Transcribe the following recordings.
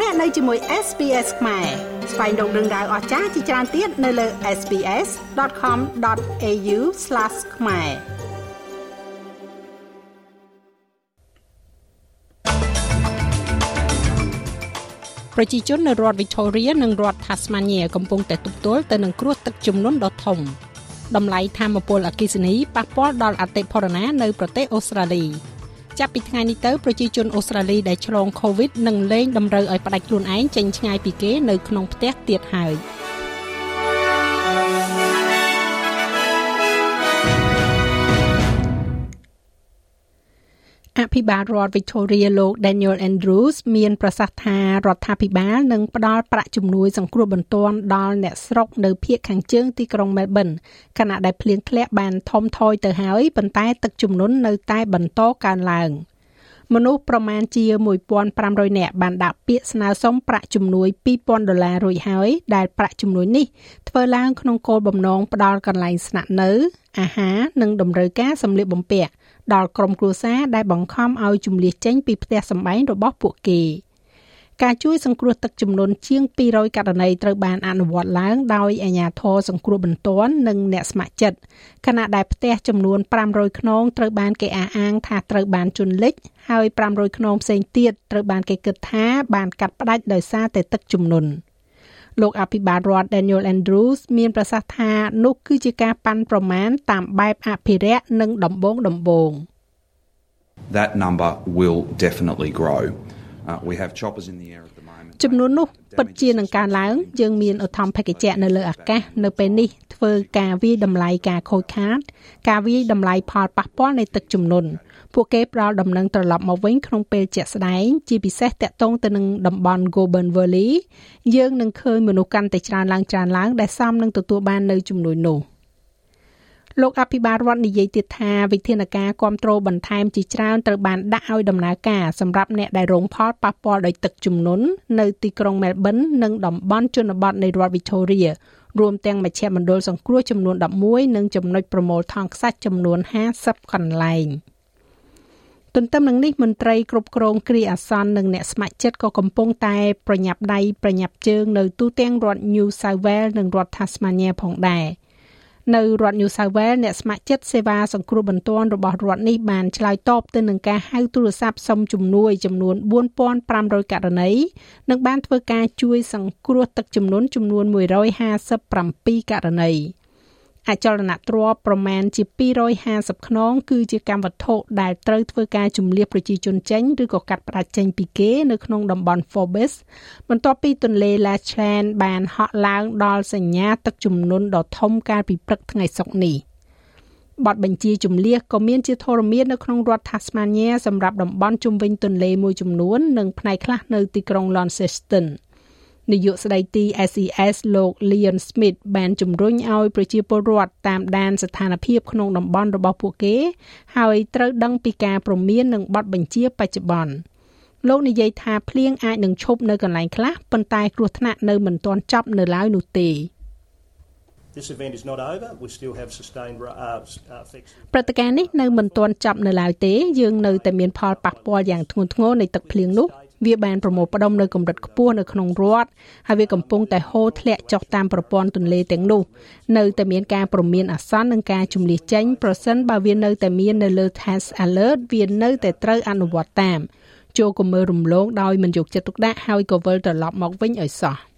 លោកអ្នកនៅជាមួយ SPS ខ្មែរស្វែងរកដឹងដៅអស្ចារ្យជាច្រើនទៀតនៅលើ SPS.com.au/ ខ្មែរប្រជាជននៅរដ្ឋ Victoria និងរដ្ឋ Tasmania កំពុងតែទប់ទល់ទៅនឹងគ្រោះទឹកជំនន់ដ៏ធំតម្លៃធម្មពលអគ្គិសនីប៉ះពាល់ដល់អតិផរណានៅប្រទេសអូស្ត្រាលី ចាប់ពីថ្ងៃនេះទៅប្រជាជនអូស្ត្រាលីដែលឆ្លង COVID នឹងលែងតម្រូវឲ្យផ្ដាច់ខ្លួនឯងចេញឆ្ងាយពីគេនៅក្នុងផ្ទះទៀតហើយ។ ភិបាលរដ្ឋ Victoria លោក Daniel Andrews មានប្រសាសន៍ថារដ្ឋាភិបាលនឹងផ្ដល់ប្រាក់ជំនួយសង្គ្រោះបន្ទាន់ដល់អ្នកស្រុកនៅភូមិខាងជើងទីក្រុង Melbourne ខណៈដែលភ្លៀងធ្លាក់បានធំថយទៅហើយប៉ុន្តែទឹកជំនន់នៅតែបន្តកើនឡើង។មនុស្សប្រមាណជា1500នាក់បានដាក់ពាក្យស្នើសុំប្រាក់ជំនួយ2000ដុល្លាររួចហើយដែលប្រាក់ជំនួយនេះធ្វើឡើងក្នុងគោលបំណងផ្ដល់កន្លែងស្នាក់នៅ អាហារនិងតម្រូវការសម្លៀកបំពាក់ ដល់ក្រុមគ្រួសារដែលបង្ខំឲ្យជំលៀសចេញពីផ្ទះសម្បែងរបស់ពួកគេ។ការជួយសង្គ្រោះទឹកជំនន់ជាង200ករណីត្រូវបានអនុវត្តឡើងដោយអាជ្ញាធរសង្គ្រោះបន្ទាន់និងអ្នកស្ម័គ្រចិត្តខណៈដែលផ្ទះចំនួន500ខ្នងត្រូវបានគេអះអាងថាត្រូវបានជន់លិចហើយ500ខ្នងផ្សេងទៀតត្រូវបានគេគិតថាបានកាត់ផ្តាច់ដោយសារតែទឹកជំនន់ លោកអភិបាលរដ្ឋ Daniel Andrews មានប្រសាសន៍ថានោះគឺជាការប៉ាន់ប្រមាណតាមបែបអភិរក្សនិងដំបងដំបង That number will definitely grow we have choppers in the air at the moment ចំនួននោះពិតជានឹងកើនឡើងយើងមានឧទ្ធម្ភាគចក្រនៅលើអាកាសនៅពេលនេះធ្វើការវាយតម្លៃការខូចខាត ការវាយតម្លៃផលប៉ះពាល់នៃទឹកជំនន់ ពួកគេផ្ដល់ដំណឹងត្រឡប់មកវិញក្នុងពេលជាក់ស្ដែងជាពិសេសតាក់ទងទៅនឹងតំបន់ Goulburn Valley យើងនឹងឃើញមនុស្សកាន់តែច្រើនឡើងច្រើនឡើងដែលសមនឹងទទួលបាននៅជំនួយនោះ។លោកអភិបាលរដ្ឋនិយាយទៀតថាវិធានការគ្រប់គ្រងបន្ថែមជាច្រើនត្រូវបានដាក់ឲ្យដំណើរការសម្រាប់អ្នកដែលរងផលប៉ះពាល់ដោយទឹកជំនន់នៅទីក្រុង Melbourne និងតំបន់ជនបទនៃរដ្ឋ Victoria រួមទាំងមជ្ឈមណ្ឌលសង្គ្រោះចំនួន11និងចំណុចប្រមូលថង់ខ្សាច់ចំនួន50កន្លែង ទន្ទឹមនឹងនេះមន្ត្រីគ្រប់គ្រងគ្រាអាសន្ននិងអ្នកស្ម័គ្រចិត្តក៏កំពុងតែប្រញាប់ដៃប្រញាប់ជើងនៅទូទាំងរដ្ឋ New South Wales និងរដ្ឋ Tasmania ផងដែរ។នៅរដ្ឋ New South Wales អ្នកស្ម័គ្រចិត្តសេវាសង្គ្រោះបន្ទាន់របស់រដ្ឋនេះបានឆ្លើយតបទៅនឹងការហៅទូរស័ព្ទសុំជំនួយចំនួន4500ករណីនិងបានធ្វើការជួយសង្គ្រោះទឹកជំនន់ចំនួន157ករណី។ អចលនទ្រព្យប្រមាណជា250ខ្នងគឺជាកម្មវត្ថុដែលត្រូវធ្វើការជំលៀសប្រជាជនចេញឬក៏កាត់ផ្តាច់ចេញពីគេនៅក្នុងតំបន់ Forbes បន្ទាប់ពីទន្លេ Lachlan បានហក់ឡើងដល់សញ្ញាទឹកជំនន់ដ៏ធំកាលពីព្រឹកថ្ងៃសុក្រនេះបទបញ្ជាជំលៀសក៏មានជាធរមាននៅក្នុងរដ្ឋ Tasmania សម្រាប់តំបន់ជុំវិញទន្លេមួយចំនួន និងផ្នែកខ្លះនៅទីក្រុង Launceston ។ នាយកស្ដីទី SES លោក Leon Smith បានជំរុញឲ្យប្រជាពលរដ្ឋតាមដានស្ថានភាពក្នុងតំបន់របស់ពួកគេ ហើយត្រូវដឹងពីការព្រមាននិងបទបញ្ជាបច្ចុប្បន្នលោកនិយាយថាភ្លៀងអាចនឹងឈប់នៅកន្លែងខ្លះប៉ុន្តែគ្រោះថ្នាក់នៅមិនទាន់ចប់នៅឡើយនោះទេ This event is not over we still have sustained uh, effects ព្រឹត្តិការណ៍នេះនៅមិនទាន់ចប់នៅឡើយទេ យើងនៅតែមានផលប៉ះពាល់យ៉ាងធ្ងន់ធ្ងរនៃទឹកភ្លៀងនោះ វាបានប្រមូលផ្ដុំនៅកម្រិតខ្ពស់នៅក្នុងរដ្ឋហើយវាកំពុងតែហូរធ្លាក់ចុះតាមប្រព័ន្ធទន្លេទាំងនោះនៅតែមានការព្រមានអាសន្ននិងការជំនះចេញប្រសិនបើវានៅតែមាននៅលើ Task Alert វានៅតែត្រូវអនុវត្តតាមចូលកុំមើលរំលងដោយមិនយកចិត្តទុកដាក់ហើយក៏វិលត្រឡប់មកវិញឲ្យសោះ។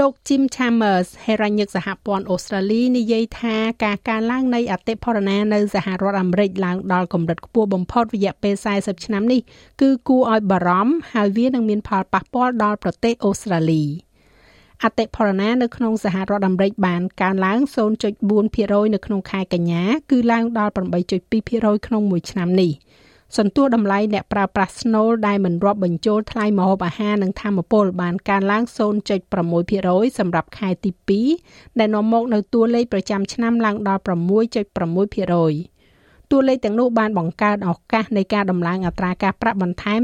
លោក Jim Chambers ហេរ៉ាញឹកសហព័ន្ធអូស្ត្រាលីនិយាយថាការកើនឡើងនៃអតិផរណានៅសហរដ្ឋអាមេរិកឡើងដល់កម្រិតខ្ពស់បំផុតរយៈពេល40ឆ្នាំនេះគឺគួរឲ្យបារម្ភហើយវានឹងមានផលប៉ះពាល់ដល់ប្រទេសអូស្ត្រាលីអតិផរណានៅក្នុងសហរដ្ឋអាមេរិកបានកើនឡើង0.4%នៅក្នុងខែកញ្ញាគឺឡើងដល់8.2%ក្នុងមួយឆ្នាំនេះ។ សន្ទុះតម្លៃអ្នកប្រើប្រាស់ស្នូលដែលមិនរាប់បញ្ចូលថ្លៃម្ហូបអាហារនិងធម្មពលបានកើនឡើង0.6%សម្រាប់ខែទី2ដែលនាំមកនៅតួលេខប្រចាំឆ្នាំឡើងដល់6.6%តួលេខទាំងនោះបានបង្កើនឱកាសនៃការដំឡើងអត្រាការប្រាក់បន្ថែម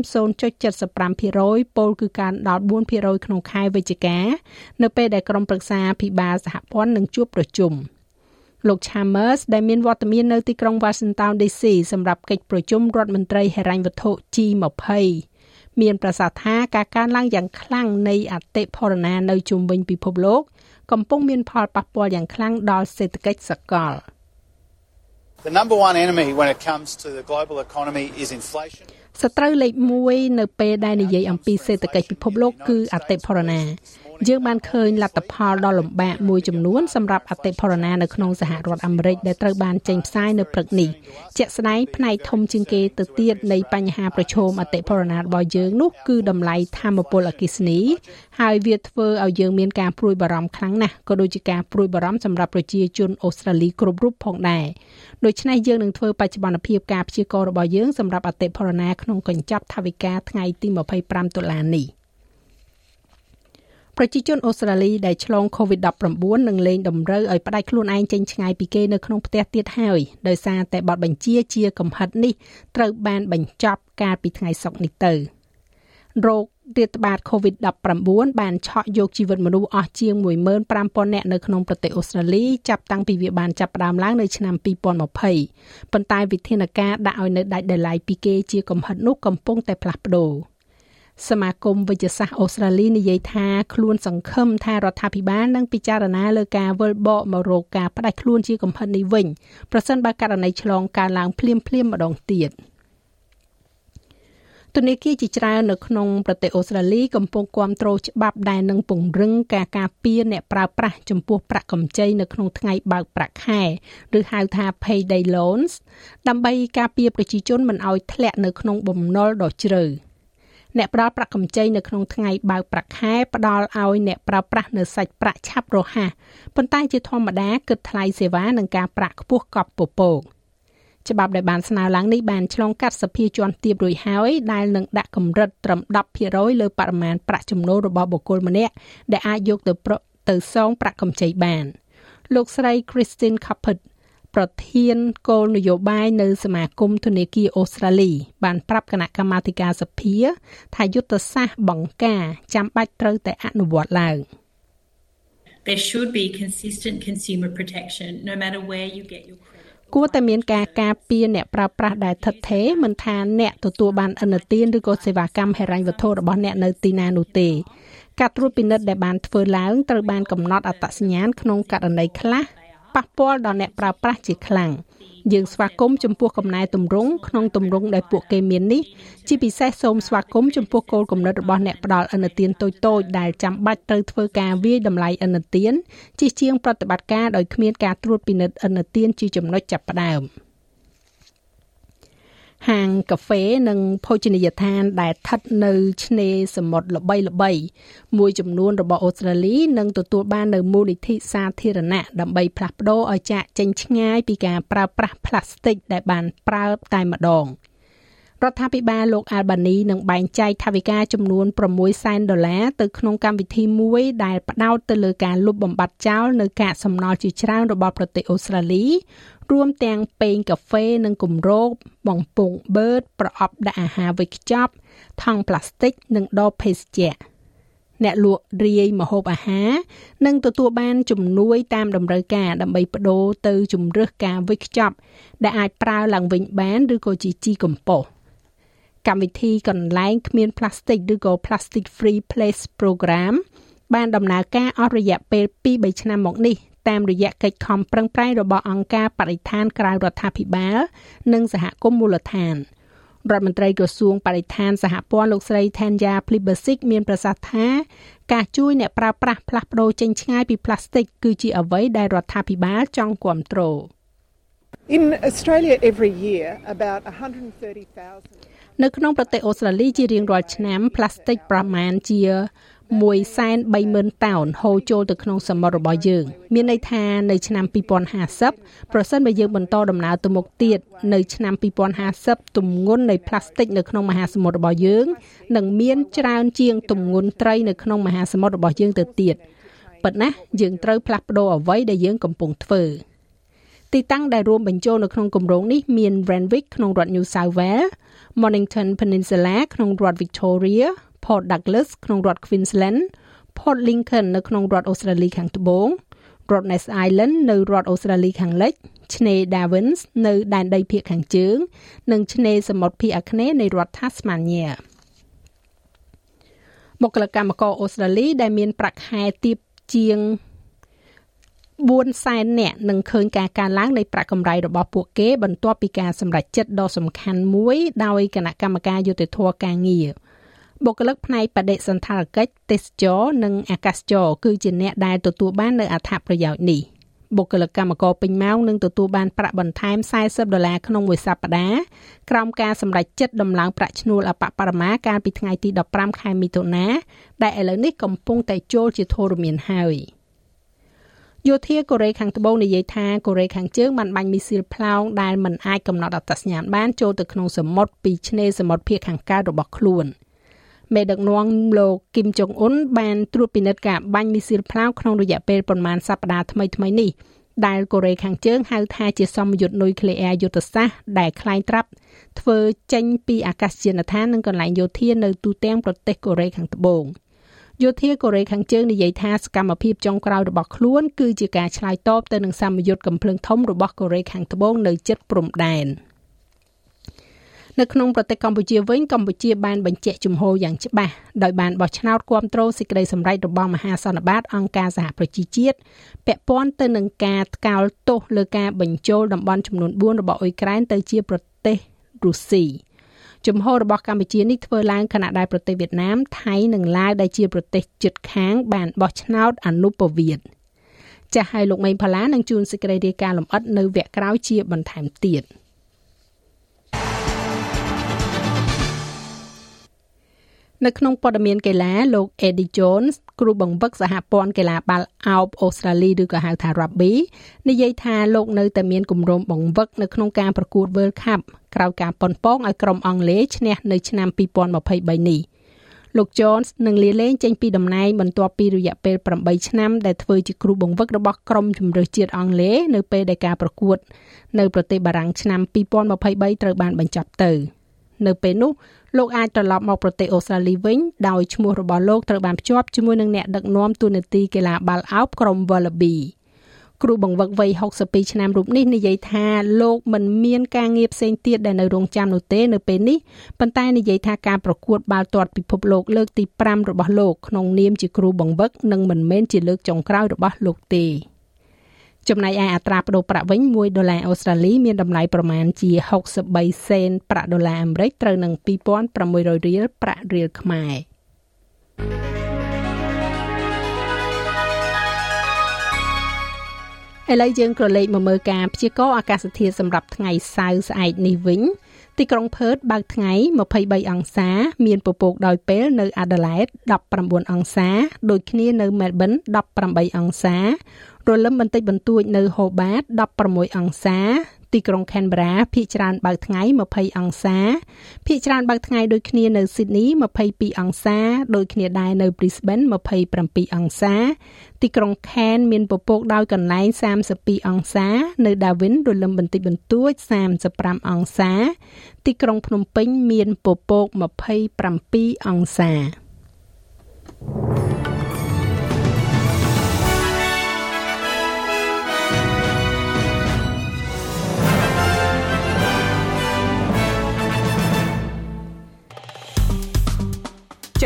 0.75%ពលគឺកើនដល់4%ក្នុងខែវិច្ឆិកា នៅពេលដែលក្រុមប្រឹក្សាភិបាលសហព័ន្ធនឹងជួបប្រជុំ។ លោក Chambers ដែលមានវត្តមាននៅទីក្រុង Washington DC សម្រាប់កិច្ចប្រជុំរដ្ឋមន្ត្រីហិរញ្ញវត្ថុ G20 មានប្រសាសន៍ថាការកើនឡើងយ៉ាងខ្លាំងនៃអតិផរណានៅជុំវិញពិភពលោក កំពុងមានផលប៉ះពាល់យ៉ាងខ្លាំងដល់សេដ្ឋកិច្ចសកល The number one enemy when it comes to the global economy is inflation. សត្រូវលេខ1នៅពេលដែលនិយាយអំពីសេដ្ឋកិច្ចពិភពលោកគឺអតិផរណា យើងបានឃើញលទ្ធផលដ៏លំបាកមួយចំនួនសម្រាប់អតិផរណានៅក្នុងសហរដ្ឋអាមេរិកដែលត្រូវបានចេញផ្សាយនៅព្រឹកនេះជាក់ស្ដែងផ្នែកធំជាងគេទៅទៀតនៃបញ្ហាប្រឈមអតិផរណារបស់យើងនោះគឺតម្លៃធម្មពលអគិសនីហើយវាធ្វើឲ្យយើងមានការព្រួយបារម្ភខ្លាំងណាស់ក៏ដូចជាការព្រួយបារម្ភសម្រាប់ប្រជាជនអូស្ត្រាលីគ្រប់រូបផងដែរដូច្នេះយើងនឹងធ្វើបច្ចុប្បន្នភាពការព្យាករណ៍របស់យើងសម្រាប់អតិផរណាក្នុងកញ្ចប់ថវិកាថ្ងៃទី25ដុល្លារនេះ ប្រជាជនអូស្ត្រាលីដែលឆ្លង COVID-19 នឹងលែងតម្រូវឲ្យផ្ដាច់ខ្លួនឯងចេញឆ្ងាយពីគេនៅក្នុងផ្ទះទៀតហើយដោយសារតែបទបញ្ជាជាកំហិតនេះត្រូវបានបញ្ចប់កាលពីថ្ងៃសុក្រនេះទៅរោគរាតត្បាត COVID-19 បានឆក់យកជីវិតមនុស្សអស់ជាង15,000នាក់នៅក្នុងប្រទេសអូស្ត្រាលីចាប់តាំងពីវាបានចាប់ផ្ដើមឡើងនៅឆ្នាំ2020ប៉ុន្តែវិធានការដាក់ឲ្យនៅដាច់ដោយឡែកពីគេជាកំហិតនោះកំពុងតែផ្លាស់ប្ដូរ។ សមាគមវិទ្យាសាស្ត្រអូស្ត្រាលីនិយាយថាខ្លួនសង្ឃឹមថារដ្ឋាភិបាលនឹងពិចារណាលើការវិលបកមករកការផ្ដាច់ខ្លួនជាកំហិតនេះវិញប្រសិនបើករណីឆ្លងកើនឡើងភ្លាមភ្លាមម្ដងទៀតធនាគារជាច្រើននៅក្នុងប្រទេសអូស្ត្រាលីកំពុងគាំទ្រច្បាប់ដែលនឹងពង្រឹងការការពារអ្នកប្រើប្រាស់ចំពោះប្រាក់កម្ចីនៅក្នុងថ្ងៃបើកប្រាក់ខែឬហៅថា payday loans ដើម្បីការពារប្រជាជនមិនឲ្យធ្លាក់នៅក្នុងបំណុលដ៏ជ្រៅ។ អ្នកផ្ដល់ប្រាក់កម្ចីនៅក្នុងថ្ងៃបើកប្រាក់ខែផ្ដល់ឲ្យអ្នកប្រើប្រាស់នៅសាច់ប្រាក់ឆាប់រហ័សប៉ុន្តែជាធម្មតាគិតថ្លៃសេវានិងការប្រាក់ខ្ពស់កប់ពពកច្បាប់ដែលបានស្នើឡើងនេះបានឆ្លងកាត់សភាជាន់ទាបរួចហើយដែលនឹងដាក់កម្រិតត្រឹម10%លើបរិមាណប្រាក់ចំណូលរបស់បុគ្គលម្នាក់ដែលអាចយកទៅទៅសងប្រាក់កម្ចីបាន លោកស្រី Christine Caput ប្រធានគោលនយោបាយនៅសមាគមធនាគារអូស្ត្រាលី បានប្រាប់គណៈកម្មាធិការសភាថាយុទ្ធសាស្ត្របង្ការចាំបាច់ត្រូវតែអនុវត្តឡើង There should be consistent consumer protection no matter where you get your គួរតែមានការការពារអ្នកប្រើប្រាស់ដែលថិតថេរមិនថាអ្នកទទួលបានឥណទានឬក៏សេវាកម្មហិរញ្ញវត្ថុរបស់អ្នកនៅទីណានោះទេការត្រួតពិនិត្យដែលបានធ្វើឡើងត្រូវបានកំណត់អត្តសញ្ញាណក្នុងករណីខ្លះ ប៉ះពាល់ដល់អ្នកប្រើប្រាស់ជាខ្លាំងយើងស្វាគមន៍ចំពោះកំណែតម្រង់ក្នុងតម្រង់ដែលពួកគេមាននេះជាពិសេសសូមស្វាគមន៍ចំពោះគោលគំនិតរបស់អ្នកផ្ដល់អនុទានតូចៗដែលចាំបាច់ត្រូវធ្វើការវាយតម្លៃអនុទានជាជាងប្រតិបត្តិការដោយគ្មានការត្រួតពិនិត្យអនុទានជាចំណុចចាប់ផ្ដើម។ ហាងកាហ្វេនិងភោជនីយដ្ឋានដែលស្ថិតនៅឆ្នេរសមុទ្រល្បីល្បីមួយចំនួនរបស់អូស្ត្រាលីនឹងទទួលបាននៅមូលនិធិសាធារណៈដើម្បីផ្លាស់ប្ដូរឲ្យចាកចេញឆ្ងាយពីការប្រើប្រាស់ផ្លាស្ទិកដែលបានប្រើតែម្ដង រដ្ឋាភិបាលលោកអាល់បានីនឹងបែងចែកថវិកាចំនួន6សែនដុល្លារទៅក្នុងកម្មវិធីមួយដែលផ្ដោតទៅលើការលុបបំបាត់ចោលនៅកាកសំណល់ជាច្រើនរបស់ប្រទេសអូស្ត្រាលីរួមទាំងពែងកាហ្វេនិងគម្របបំពង់បឺតប្រអប់ដាក់អាហារវេចខ្ចប់ថង់ប្លាស្ទិកនិងដបភេសជ្ជៈអ្នកលក់រាយម្ហូបអាហារនឹងទទួលបានជំនួយតាមតម្រូវការដើម្បីបដូរទៅជំរើសការវេចខ្ចប់ដែលអាចប្រើឡើងវិញបានឬក៏ជាជីកំប៉ុស្ត កម្មវិធីកន្លែងគ្មានផ្លាស្ទិកឬក៏ Plastic Free Place Program បានដំណើរការអស់រយៈពេល2-3ឆ្នាំមកនេះតាមរយៈកិច្ចខំប្រឹងប្រែងរបស់អង្គការបរិស្ថានក្រៅរដ្ឋាភិបាល និងសហគមន៍មូលដ្ឋានរដ្ឋមន្ត្រីក្រសួងបរិស្ថានសហព័ន្ធលោកស្រី Thanya Plibersik មានប្រសាសន៍ថាការជួយអ្នកប្រើប្រាស់ផ្លាស់ប្ដូរចេញឆ្ងាយពីផ្លាស្ទិកគឺជាអ្វីដែលរដ្ឋាភិបាលចង់គាំទ្រ In Australia every year about 130,000 នៅក្នុងប្រទេសអូស្ត្រាលីជារៀងរាល់ឆ្នាំផ្លាស្ទិកប្រមាណជា130,000តោនហូរចូលទៅក្នុងសមុទ្ររបស់យើង មានន័យថានៅឆ្នាំ2050ប្រសិនបើយើងបន្តដំណើរទៅមុខទៀតនៅឆ្នាំ2050ទម្ងន់នៃផ្លាស្ទិកនៅក្នុងមហាសមុទ្ររបស់យើងនឹងមានច្រើនជាងទម្ងន់ត្រីនៅក្នុងមហាសមុទ្ររបស់យើងទៅទៀតប៉ុន្តែយើងត្រូវផ្លាស់ប្ដូរអ្វីដែលយើងកំពុងធ្វើ ទីតាំងដែលរួមបញ្ចូលនៅក្នុងគម្រោងនេះមាន Randwick ក្នុងរដ្ឋ New South Wales Mornington Peninsula ក្នុងរដ្ឋ Victoria Port Douglas ក្នុងរដ្ឋ Queensland Port Lincoln នៅក្នុងរដ្ឋអូស្ត្រាលីខាងត្បូងរដ្ឋ Ness Island នៅរដ្ឋអូស្ត្រាលីខាងលិចឆ្នេរ Darwins នៅដែនដីភាគខាងជើង និងឆ្នេរសមុទ្រភាគអាគ្នេយ៍នៃរដ្ឋ Tasmania បុគ្គលិកកម្មករអូស្ត្រាលីដែលមានប្រាក់ខែទាបជាង 4សែននាក់នឹងឃើញការកើនឡើងនៃប្រាក់កម្រៃរបស់ពួកគេបន្ទាប់ពីការសម្រេចចិត្តដ៏សំខាន់មួយដោយគណៈកម្មការយុតិធធការងារបុគ្គលិកផ្នែកបដិសណ្ឋារកិច្ចទេសចរនិងអាកាសចរគឺជាអ្នកដែលទទួលបាននូវអត្ថប្រយោជន៍នេះបុគ្គលិកកម្មករពេញម៉ោងនឹងទទួលបានប្រាក់បន្ថែម40ដុល្លារក្នុងមួយសប្តាហ៍ក្រោមការសម្រេចចិត្តដំឡើងប្រាក់ឈ្នួលអបបរមាកាលពីថ្ងៃទី15ខែមិថុនាដែលឥឡូវនេះកំពុងតែចូលជាធរមានហើយ។ យោធាកូរ៉េខាងត្បូងនិយាយថាកូរ៉េខាងជើងបានបាញ់មីស៊ីលផ្លោងដែលមិនអាចកំណត់អត្តសញ្ញាណបានចូលទៅក្នុងសមុទ្រពីឆ្នេរសមុទ្រភាគខាងកើតរបស់ខ្លួនមេដឹកនាំលោកគីមចុងអ៊ុនបានត្រួតពិនិត្យការបាញ់មីស៊ីលផ្លោងក្នុងរយៈពេលប្រមាណសប្តាហ៍ថ្មីៗនេះដែលកូរ៉េខាងជើងហៅថាជាសម្ពយុទ្ធនុយក្លេអ៊ែរយុទ្ធសាស្ត្រដែលคล้ายត្រាប់ធ្វើចេញពីអាកាសយានដ្ឋាននិងកន្លែងយោធានៅទូទាំងប្រទេសកូរ៉េខាងត្បូង។ យោធាកូរ៉េខាងជើងនិយាយថាសកម្មភាពចុងក្រោយរបស់ខ្លួនគឺជាការឆ្លើយតបទៅនឹងសម្ពយុទ្ធកំភ្លើងធំរបស់កូរ៉េខាងត្បូងនៅជិតព្រំដែននៅក្នុងប្រទេសកម្ពុជាវិញកម្ពុជាបានបញ្ជាក់ជំហរយ៉ាងច្បាស់ដោយបានបោះឆ្នោតគ្រប់គ្រងសេចក្តីសម្រេចរបស់មហាសន្និបាតអង្គការសហប្រជាជាតិពាក់ព័ន្ធទៅនឹងការថ្កោលទោសលើការបញ្ចូលតំបន់ចំនួន4របស់អ៊ុយក្រែនទៅជាប្រទេសរុស្ស៊ី។ ជំហររបស់កម្ពុជានេះធ្វើឡើងខណៈដែលប្រទេសវៀតណាមថៃនិងឡាវដែលជាប្រទេសជិតខាង បានបោះឆ្នោតអនុប្រវត្តិចាស់ឲ្យលោកមេងផាឡានឹងជួនសេចក្តីរាយការណ៍លម្អិតនៅវគ្គក្រោយជាបន្ថែមទៀត។ នៅក្នុងព័ត៌មានកីឡាលោក Eddie Jones គ្រូបង្វឹកសហព័ន្ធកីឡាបាល់ឱបអូស្ត្រាលីឬក៏ហៅថា Rugby និយាយថាលោកនៅតែមានគម្រោងបង្វឹកនៅក្នុងការប្រកួត World Cup ក្រោយការប៉ុនប៉ងឲ្យក្រុមអង់គ្លេសឈ្នះនៅឆ្នាំ2023នេះលោក Jones នឹងលាលែងចេញពីតំណែងបន្ទាប់ពីរយៈពេល8ឆ្នាំដែលធ្វើជាគ្រូបង្វឹករបស់ក្រុមជម្រើសជាតិអង់គ្លេសនៅពេលដែលការប្រកួត នៅប្រទេសបារាំងឆ្នាំ2023ត្រូវបានបញ្ចប់ទៅ នៅពេលនោះលោកអាចត្រឡប់មកប្រទេសអូស្ត្រាលីវិញដោយឈ្មោះរបស់លោកត្រូវបានភ្ជាប់ជាមួយនឹងអ្នកដឹកនាំទូនាទីកីឡាបាល់ឱបក្រុម Wallaby គ្រូបង្វឹកវ័យ62ឆ្នាំរូបនេះនិយាយថាលោកមិនមានការងារផ្សេងទៀតដែលនៅរងចាំនោះទេនៅពេលនេះប៉ុន្តែនិយាយថាការប្រកួតបាល់ទាត់ពិភពលោកលើកទី5របស់លោកក្នុងនាមជាគ្រូបង្វឹកនិងមិនមែនជាលើកចុងក្រោយរបស់លោកទេ ចំណែកឯអត្រាប្តូរប្រាក់វិញ1ដុល្លារអូស្ត្រាលីមានតម្លៃប្រមាណជា63សេនប្រាក់ដុល្លារអាមេរិកត្រូវនឹង2600រៀលប្រាក់រៀលខ្មែរឥឡូវយើងក៏លេខមកមើលការព្យាករណ៍អាកាសធាតុសម្រាប់ថ្ងៃសៅរ៍ស្អែកនេះវិញទីក្រុងផឺតបើកថ្ងៃ23អង្សា មានពពកដោយពេលនៅ Adelaide 19អង្សាដូចគ្នានៅ Melbourne 18អង្សា រលឹមបន្តិចបន្តួចនៅ Hobart 16អង្សាទីក្រុង Canberra ភាគច្រើនបើកថ្ងៃ20អង្សាភាគច្រើនបើកថ្ងៃដូចគ្នានៅ Sydney 22អង្សាដូចគ្នាដែរនៅ Brisbane 27អង្សា ទីក្រុង Cairns មានពពកដោយកន្លែង32អង្សា នៅ Darwin រលឹមបន្តិចបន្តួច35អង្សា ទីក្រុងភ្នំពេញមានពពក27អង្សា